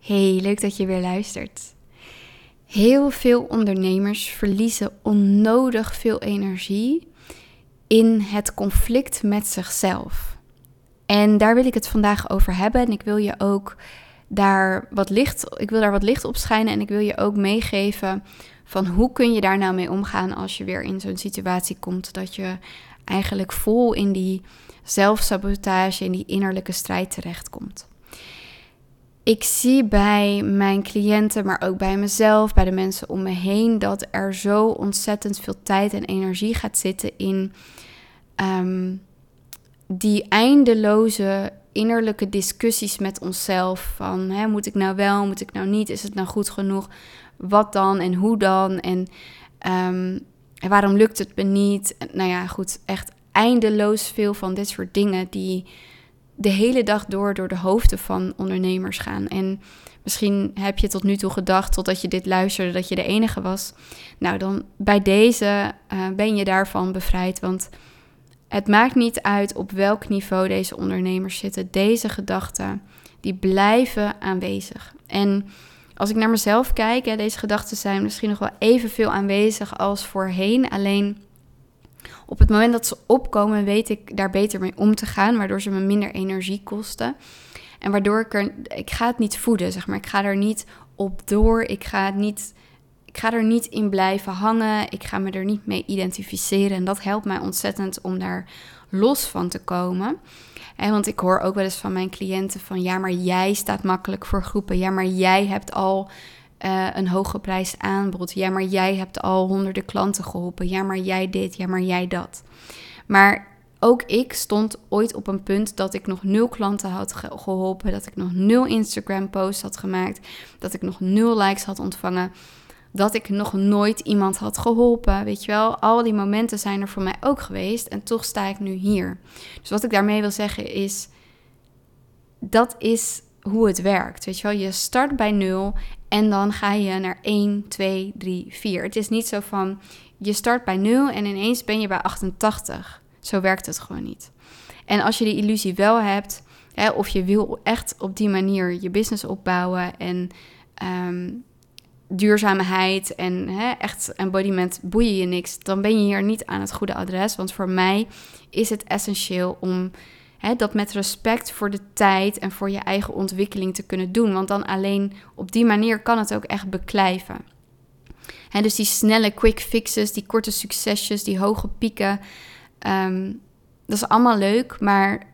Hey, leuk dat je weer luistert. Heel veel ondernemers verliezen onnodig veel energie in het conflict met zichzelf. En daar wil ik het vandaag over hebben. En ik wil je ook daar wat licht, ik wil daar wat licht op schijnen. En ik wil je ook meegeven van hoe kun je daar nou mee omgaan als je weer in zo'n situatie komt dat je eigenlijk vol in die zelfsabotage, in die innerlijke strijd terechtkomt ik zie bij mijn cliënten, maar ook bij mezelf, bij de mensen om me heen, dat er zo ontzettend veel tijd en energie gaat zitten in ehm, die eindeloze innerlijke discussies met onszelf. Van hè, moet ik nou wel, moet ik nou niet, is het nou goed genoeg? Wat dan en hoe dan? En um, waarom lukt het me niet? Nou ja, goed, echt eindeloos veel van dit soort dingen die de hele dag door door de hoofden van ondernemers gaan. En misschien heb je tot nu toe gedacht, totdat je dit luisterde, dat je de enige was. Nou, dan bij deze uh, ben je daarvan bevrijd. Want het maakt niet uit op welk niveau deze ondernemers zitten. Deze gedachten, die blijven aanwezig. En als ik naar mezelf kijk, hè, deze gedachten zijn misschien nog wel evenveel aanwezig als voorheen. Alleen op het moment dat ze opkomen, weet ik daar beter mee om te gaan, waardoor ze me minder energie kosten. En waardoor ik er, ik ga het niet voeden, zeg maar. Ik ga er niet op door. Ik ga het niet, ik ga er niet in blijven hangen. Ik ga me er niet mee identificeren. En dat helpt mij ontzettend om daar los van te komen. En want ik hoor ook wel eens van mijn cliënten van ja, maar jij staat makkelijk voor groepen. Ja, maar jij hebt al uh, een hooggeprijsd aanbod. Ja, maar jij hebt al honderden klanten geholpen. Ja, maar jij dit. Ja, maar jij dat. Maar ook ik stond ooit op een punt dat ik nog nul klanten had geholpen. Dat ik nog nul Instagram posts had gemaakt. Dat ik nog nul likes had ontvangen. Dat ik nog nooit iemand had geholpen. Weet je wel, al die momenten zijn er voor mij ook geweest. En toch sta ik nu hier. Dus wat ik daarmee wil zeggen is. Dat is hoe het werkt. Weet je wel, je start bij nul en dan ga je naar 1, 2, 3, 4. Het is niet zo van je start bij 0 en ineens ben je bij 88. Zo werkt het gewoon niet. En als je die illusie wel hebt, hè, of je wil echt op die manier je business opbouwen en um, duurzaamheid en hè, echt embodiment boeien je niks, dan ben je hier niet aan het goede adres. Want voor mij is het essentieel om dat met respect voor de tijd en voor je eigen ontwikkeling te kunnen doen. Want dan alleen op die manier kan het ook echt beklijven. He, dus die snelle quick fixes, die korte succesjes, die hoge pieken. Ehm, dat is allemaal leuk, maar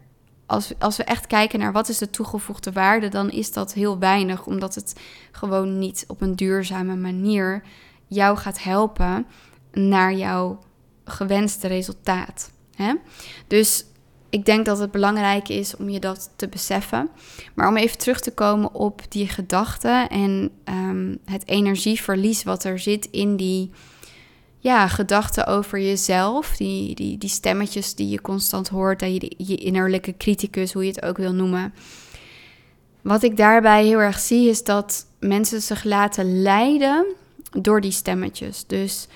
als, als we echt kijken naar wat is de toegevoegde waarde, dan is dat heel weinig, omdat het gewoon niet op een duurzame manier jou gaat helpen naar jouw gewenste resultaat. Dus ik denk dat het belangrijk is om je dat te beseffen. Maar om even terug te komen op die gedachten en um, het energieverlies wat er zit in die ja, gedachten over jezelf. Die, die, die stemmetjes die je constant hoort, en je, je innerlijke criticus, hoe je het ook wil noemen. Wat ik daarbij heel erg zie is dat mensen zich laten leiden door die stemmetjes. Dus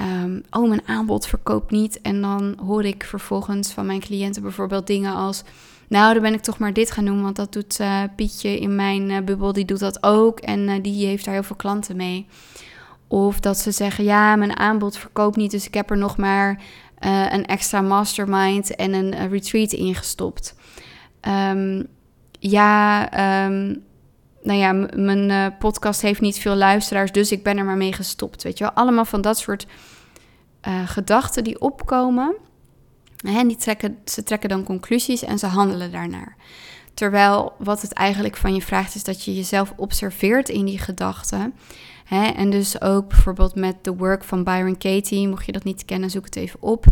um, oh, mijn aanbod verkoopt niet. En dan hoor ik vervolgens van mijn cliënten bijvoorbeeld dingen als... Nou, dan ben ik toch maar dit gaan doen, want dat doet uh, Pietje in mijn uh, bubbel, die doet dat ook. En uh, die heeft daar heel veel klanten mee. Of dat ze zeggen, ja, mijn aanbod verkoopt niet, dus ik heb er nog maar een extra mastermind en een retreat ingestopt. Um, ja, um, nou ja, mijn uh, podcast heeft niet veel luisteraars, dus ik ben er maar mee gestopt. Weet je wel, allemaal van dat soort uh, gedachten die opkomen. En die trekken, ze trekken dan conclusies en ze handelen daarnaar. Terwijl wat het eigenlijk van je vraagt is dat je jezelf observeert in die gedachten. Hè? En dus ook bijvoorbeeld met de work van Byron Katie, mocht je dat niet kennen, zoek het even op.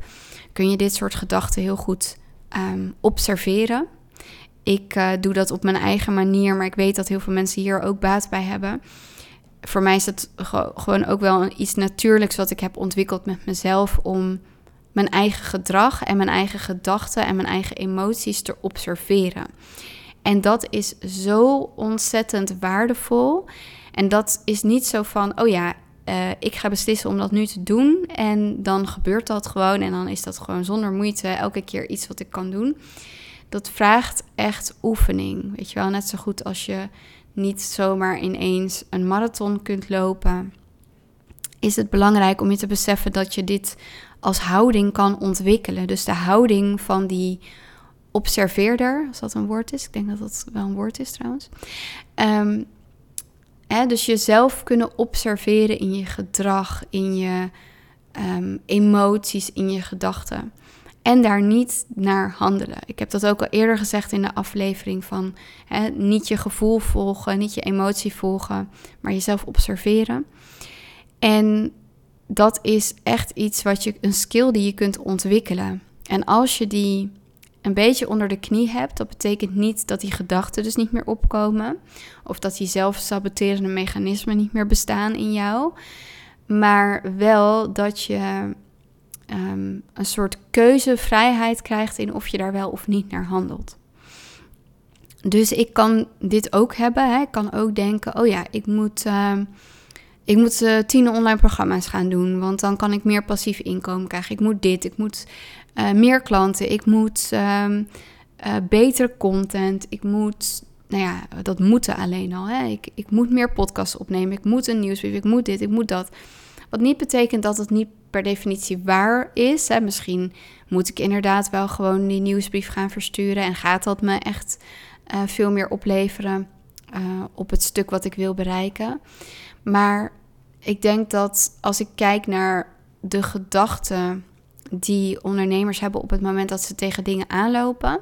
Kun je dit soort gedachten heel goed um, observeren. Ik uh, doe dat op mijn eigen manier, maar ik weet dat heel veel mensen hier ook baat bij hebben. Voor mij is het gewoon ook wel iets natuurlijks wat ik heb ontwikkeld met mezelf om mijn eigen gedrag en mijn eigen gedachten en mijn eigen emoties te observeren. En dat is zo ontzettend waardevol. En dat is niet zo van, oh ja, uh, ik ga beslissen om dat nu te doen. En dan gebeurt dat gewoon. En dan is dat gewoon zonder moeite elke keer iets wat ik kan doen dat vraagt echt oefening. Weet je wel, net zo goed als je niet zomaar ineens een marathon kunt lopen, is het belangrijk om je te beseffen dat je dit als houding kan ontwikkelen. Dus de houding van die observeerder, als dat een woord is. Ik denk dat dat wel een woord is trouwens. Ehm, hè, dus jezelf kunnen observeren in je gedrag, in je um, emoties, in je gedachten. En daar niet naar handelen. Ik heb dat ook al eerder gezegd in de aflevering van hè, niet je gevoel volgen, niet je emotie volgen, maar jezelf observeren. En dat is echt iets wat je, een skill die je kunt ontwikkelen. En als je die een beetje onder de knie hebt, dat betekent niet dat die gedachten dus niet meer opkomen. Of dat die zelfsaboterende mechanismen niet meer bestaan in jou. Maar wel dat je um, een soort keuzevrijheid krijgt in of je daar wel of niet naar handelt. Dus ik kan dit ook hebben. Hè. Ik kan ook denken: oh ja, ik moet. Uh, ik moet uh, tien online programma's gaan doen, want dan kan ik meer passief inkomen krijgen. Ik moet dit, ik moet uh, meer klanten, ik moet um, uh, betere content, ik moet, nou ja, dat moeten alleen al. Hè? Ik, ik moet meer podcasts opnemen, ik moet een nieuwsbrief, ik moet dit, ik moet dat. Wat niet betekent dat het niet per definitie waar is. Hè? Misschien moet ik inderdaad wel gewoon die nieuwsbrief gaan versturen en gaat dat me echt uh, veel meer opleveren op het stuk wat ik wil bereiken. Maar ik denk dat als ik kijk naar de gedachten die ondernemers hebben op het moment dat ze tegen dingen aanlopen,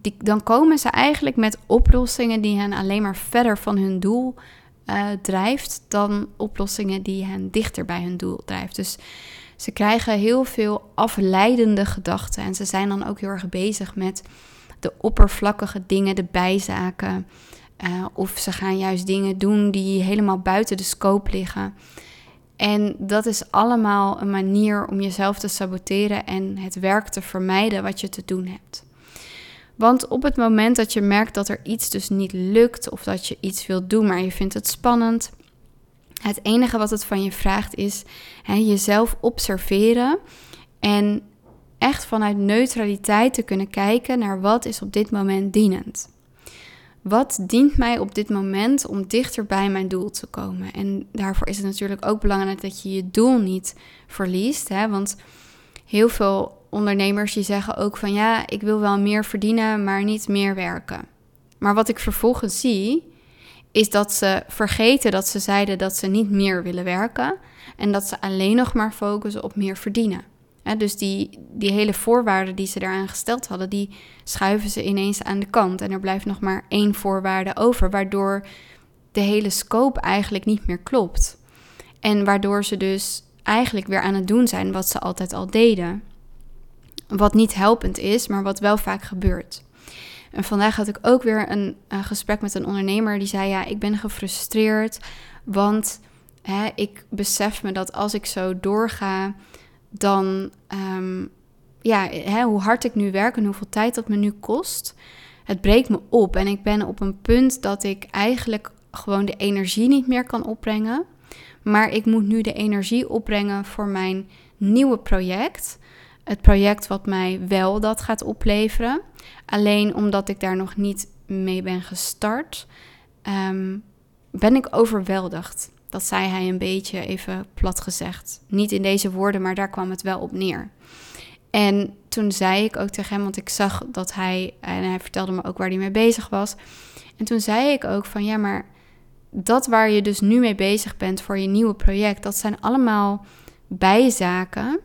die, dan komen ze eigenlijk met oplossingen die hen alleen maar verder van hun doel uh, drijft dan oplossingen die hen dichter bij hun doel drijft. Dus ze krijgen heel veel afleidende gedachten en ze zijn dan ook heel erg bezig met de oppervlakkige dingen, de bijzaken. Uh, of ze gaan juist dingen doen die helemaal buiten de scope liggen. En dat is allemaal een manier om jezelf te saboteren en het werk te vermijden wat je te doen hebt. Want op het moment dat je merkt dat er iets dus niet lukt of dat je iets wilt doen, maar je vindt het spannend, het enige wat het van je vraagt is hè, jezelf observeren en echt vanuit neutraliteit te kunnen kijken naar wat is op dit moment dienend. Wat dient mij op dit moment om dichter bij mijn doel te komen? En daarvoor is het natuurlijk ook belangrijk dat je je doel niet verliest. Hè? Want heel veel ondernemers die zeggen ook van ja, ik wil wel meer verdienen, maar niet meer werken. Maar wat ik vervolgens zie, is dat ze vergeten dat ze zeiden dat ze niet meer willen werken en dat ze alleen nog maar focussen op meer verdienen dus die, die hele voorwaarden die ze daaraan gesteld hadden, die schuiven ze ineens aan de kant. En er blijft nog maar één voorwaarde over, waardoor de hele scope eigenlijk niet meer klopt. En waardoor ze dus eigenlijk weer aan het doen zijn wat ze altijd al deden. Wat niet helpend is, maar wat wel vaak gebeurt. En vandaag had ik ook weer een, een gesprek met een ondernemer die zei: Ja, ik ben gefrustreerd, want hè, ik besef me dat als ik zo doorga dan, um, ja, hè, hoe hard ik nu werk en hoeveel tijd dat me nu kost, het breekt me op. En ik ben op een punt dat ik eigenlijk gewoon de energie niet meer kan opbrengen. Maar ik moet nu de energie opbrengen voor mijn nieuwe project. Het project wat mij wel dat gaat opleveren. Alleen omdat ik daar nog niet mee ben gestart, um, ben ik overweldigd. Dat zei hij een beetje even plat gezegd. Niet in deze woorden, maar daar kwam het wel op neer. En toen zei ik ook tegen hem, want ik zag dat hij, en hij vertelde me ook waar hij mee bezig was. En toen zei ik ook van ja, maar dat waar je dus nu mee bezig bent voor je nieuwe project, dat zijn allemaal bijzaken.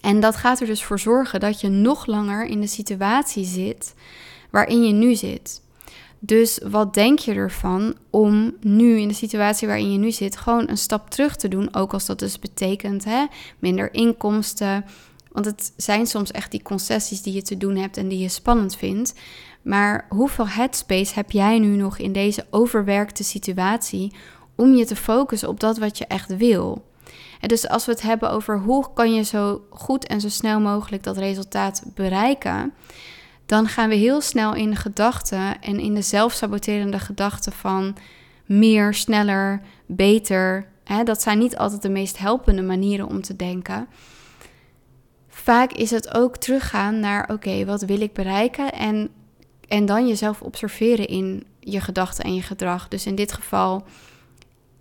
En dat gaat er dus voor zorgen dat je nog langer in de situatie zit waarin je nu zit. Dus wat denk je ervan om nu in de situatie waarin je nu zit, gewoon een stap terug te doen? Ook als dat dus betekent hè, minder inkomsten. Want het zijn soms echt die concessies die je te doen hebt en die je spannend vindt. Maar hoeveel headspace heb jij nu nog in deze overwerkte situatie om je te focussen op dat wat je echt wil? En dus als we het hebben over hoe kan je zo goed en zo snel mogelijk dat resultaat bereiken, dan gaan we heel snel in gedachten en in de zelfsaboterende gedachten van meer, sneller, beter. Hè, dat zijn niet altijd de meest helpende manieren om te denken. Vaak is het ook teruggaan naar: oké, wat wil ik bereiken? En, en dan jezelf observeren in: je gedachten en je gedrag. Dus in dit geval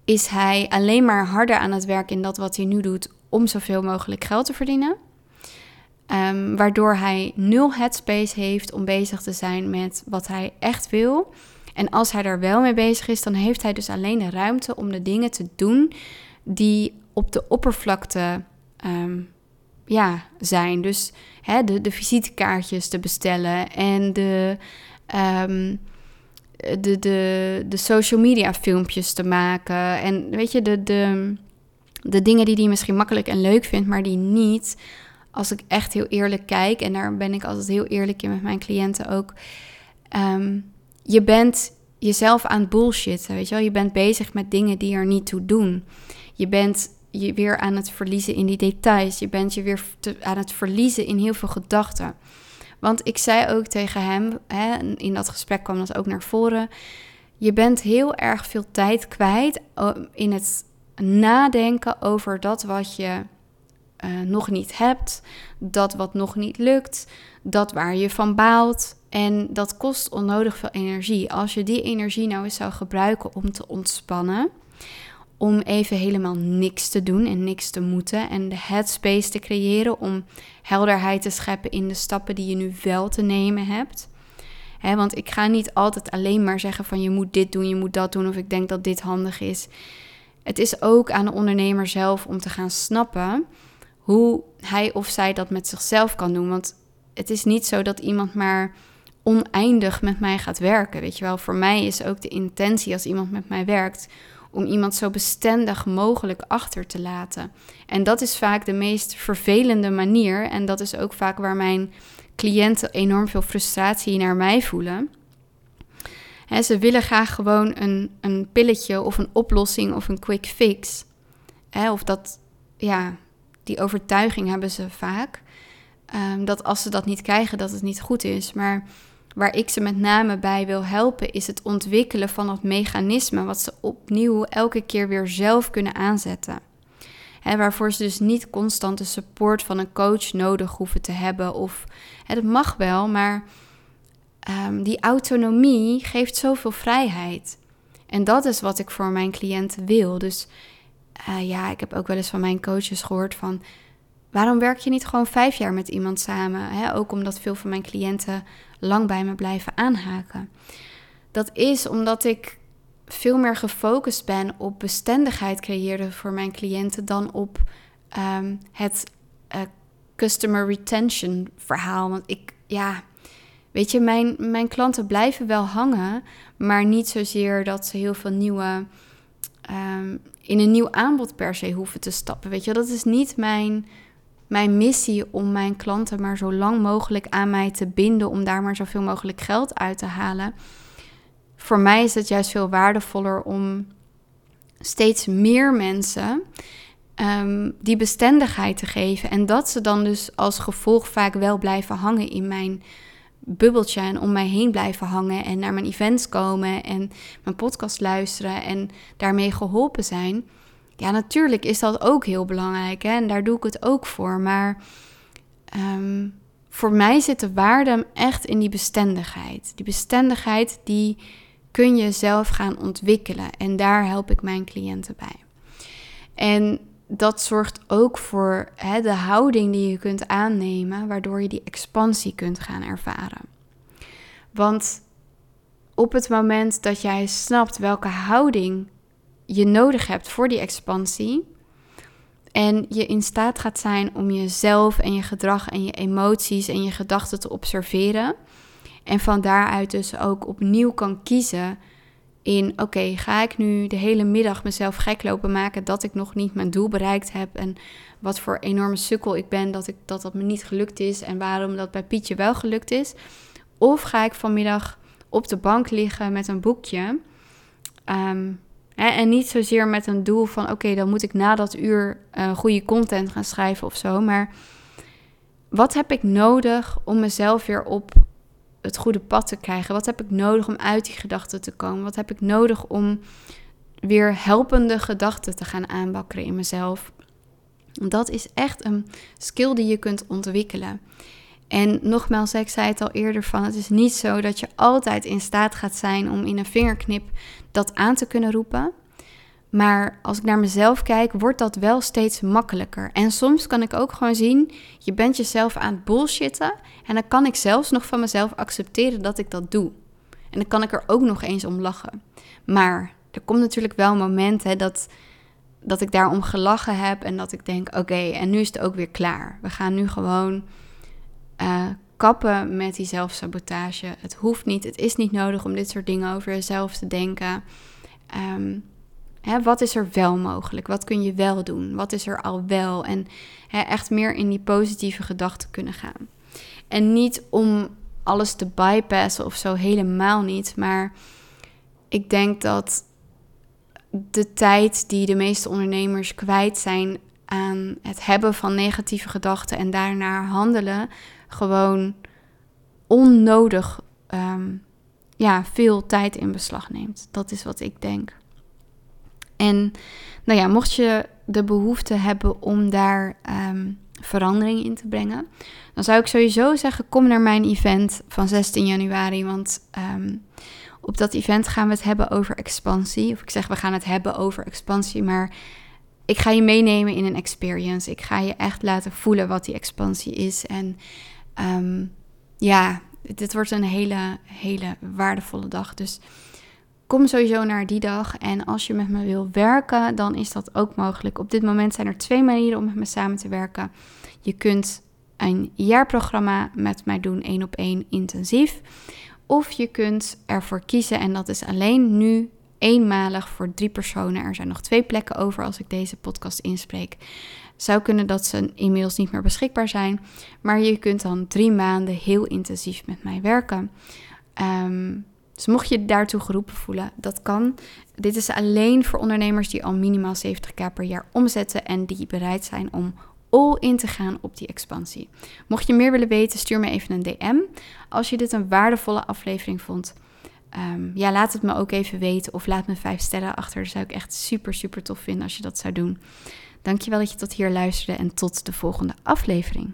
is hij alleen maar harder aan het werk in dat wat hij nu doet om zoveel mogelijk geld te verdienen. Ehm, waardoor hij nul headspace heeft om bezig te zijn met wat hij echt wil. En als hij daar wel mee bezig is, dan heeft hij dus alleen de ruimte om de dingen te doen die op de oppervlakte ehm, ja, zijn. Dus hè, de, de visitekaartjes te bestellen en de, um, de, de, de social media filmpjes te maken. En weet je, de, de, de dingen die hij misschien makkelijk en leuk vindt, maar die niet. Als ik echt heel eerlijk kijk, en daar ben ik altijd heel eerlijk in met mijn cliënten ook. Ehm, je bent jezelf aan het bullshitten, weet je wel. Je bent bezig met dingen die er niet toe doen. Je bent je weer aan het verliezen in die details. Je bent je weer aan het verliezen in heel veel gedachten. Want ik zei ook tegen hem, hè, in dat gesprek kwam dat ook naar voren. Je bent heel erg veel tijd kwijt in het nadenken over dat wat je uh, nog niet hebt, dat wat nog niet lukt, dat waar je van baalt. En dat kost onnodig veel energie. Als je die energie nou eens zou gebruiken om te ontspannen, om even helemaal niks te doen en niks te moeten en de headspace te creëren om helderheid te scheppen in de stappen die je nu wel te nemen hebt. want ik ga niet altijd alleen maar zeggen van je moet dit doen, je moet dat doen of ik denk dat dit handig is. Het is ook aan de ondernemer zelf om te gaan snappen hoe hij of zij dat met zichzelf kan doen. Want het is niet zo dat iemand maar oneindig met mij gaat werken. Weet je wel, voor mij is ook de intentie als iemand met mij werkt om iemand zo bestendig mogelijk achter te laten. En dat is vaak de meest vervelende manier. En dat is ook vaak waar mijn cliënten enorm veel frustratie naar mij voelen. ze willen graag gewoon een, een pilletje of een oplossing of een quick fix. of dat, ja, die overtuiging hebben ze vaak. Um, dat als ze dat niet krijgen, dat het niet goed is. Maar Waar ik ze met name bij wil helpen, is het ontwikkelen van dat mechanisme wat ze opnieuw elke keer weer zelf kunnen aanzetten. Waarvoor ze dus niet constant de support van een coach nodig hoeven te hebben. Of het mag wel, maar um, die autonomie geeft zoveel vrijheid. En dat is wat ik voor mijn cliënten wil. Dus uh, ja, ik heb ook wel eens van mijn coaches gehoord van Waarom werk je niet gewoon vijf jaar met iemand samen? Ook omdat veel van mijn cliënten lang bij me blijven aanhaken. Dat is omdat ik veel meer gefocust ben op bestendigheid creëren voor mijn cliënten dan op ehm, het uh, customer retention verhaal. Want ik, ja, weet je, mijn, mijn klanten blijven wel hangen, maar niet zozeer dat ze heel veel nieuwe. Um, in een nieuw aanbod per se hoeven te stappen. Weet je, dat is niet mijn mijn missie om mijn klanten maar zo lang mogelijk aan mij te binden, om daar maar zoveel mogelijk geld uit te halen. Voor mij is het juist veel waardevoller om steeds meer mensen um, die bestendigheid te geven. En dat ze dan dus als gevolg vaak wel blijven hangen in mijn bubbeltje en om mij heen blijven hangen en naar mijn events komen en mijn podcast luisteren en daarmee geholpen zijn. Ja, natuurlijk is dat ook heel belangrijk hè? en daar doe ik het ook voor. Maar um, voor mij zit de waarde echt in die bestendigheid. Die bestendigheid die kun je zelf gaan ontwikkelen en daar help ik mijn cliënten bij. En dat zorgt ook voor hè, de houding die je kunt aannemen, waardoor je die expansie kunt gaan ervaren. Want op het moment dat jij snapt welke houding je nodig hebt voor die expansie. En je in staat gaat zijn om jezelf en je gedrag en je emoties en je gedachten te observeren. En van daaruit dus ook opnieuw kan kiezen in: oké, ga ik nu de hele middag mezelf gek lopen maken dat ik nog niet mijn doel bereikt heb. En wat voor enorme sukkel ik ben dat, ik, dat dat me niet gelukt is. En waarom dat bij Pietje wel gelukt is. Of ga ik vanmiddag op de bank liggen met een boekje. Ehm, en niet zozeer met een doel van oké, dan moet ik na dat uur uh, goede content gaan schrijven of zo. Maar wat heb ik nodig om mezelf weer op het goede pad te krijgen? Wat heb ik nodig om uit die gedachten te komen? Wat heb ik nodig om weer helpende gedachten te gaan aanbakkeren in mezelf? Dat is echt een skill die je kunt ontwikkelen. En nogmaals, ik zei het al eerder van, het is niet zo dat je altijd in staat gaat zijn om in een vingerknip dat aan te kunnen roepen. Maar als ik naar mezelf kijk, wordt dat wel steeds makkelijker. En soms kan ik ook gewoon zien, je bent jezelf aan het bullshitten. En dan kan ik zelfs nog van mezelf accepteren dat ik dat doe. En dan kan ik er ook nog eens om lachen. Maar er komt natuurlijk wel een moment dat, dat ik daarom gelachen heb en dat ik denk, oké, en nu is het ook weer klaar. We gaan nu gewoon uh, kappen met die zelfsabotage. Het hoeft niet, het is niet nodig om dit soort dingen over jezelf te denken. Um, hè, wat is er wel mogelijk? Wat kun je wel doen? Wat is er al wel? En hè, echt meer in die positieve gedachten kunnen gaan. En niet om alles te bypassen of zo, helemaal niet. Maar ik denk dat de tijd die de meeste ondernemers kwijt zijn aan het hebben van negatieve gedachten en daarnaar handelen, gewoon onnodig ehm, ja, veel tijd in beslag neemt. Dat is wat ik denk. En nou ja, mocht je de behoefte hebben om daar um, verandering in te brengen, dan zou ik sowieso zeggen: kom naar mijn event van 16 januari. Want um, op dat event gaan we het hebben over expansie. Of ik zeg, we gaan het hebben over expansie, maar ik ga je meenemen in een experience. Ik ga je echt laten voelen wat die expansie is. En um, ja, dit wordt een hele, hele waardevolle dag. Dus kom sowieso naar die dag. En als je met me wil werken, dan is dat ook mogelijk. Op dit moment zijn er twee manieren om met me samen te werken. Je kunt een jaarprogramma met mij doen, één op één intensief. Of je kunt ervoor kiezen, en dat is alleen nu eenmalig voor drie personen. Er zijn nog twee plekken over als ik deze podcast inspreek. Zou kunnen dat ze inmiddels niet meer beschikbaar zijn. Maar je kunt dan drie maanden heel intensief met mij werken. Um, dus mocht je daartoe geroepen voelen, dat kan. Dit is alleen voor ondernemers die al minimaal 70k per jaar omzetten en die bereid zijn om all in te gaan op die expansie. Mocht je meer willen weten, stuur me even een DM. Als je dit een waardevolle aflevering vond, um, ja, laat het me ook even weten of laat me vijf sterren achter. Dat zou ik echt super, super tof vinden als je dat zou doen. Dankjewel dat je tot hier luisterde en tot de volgende aflevering.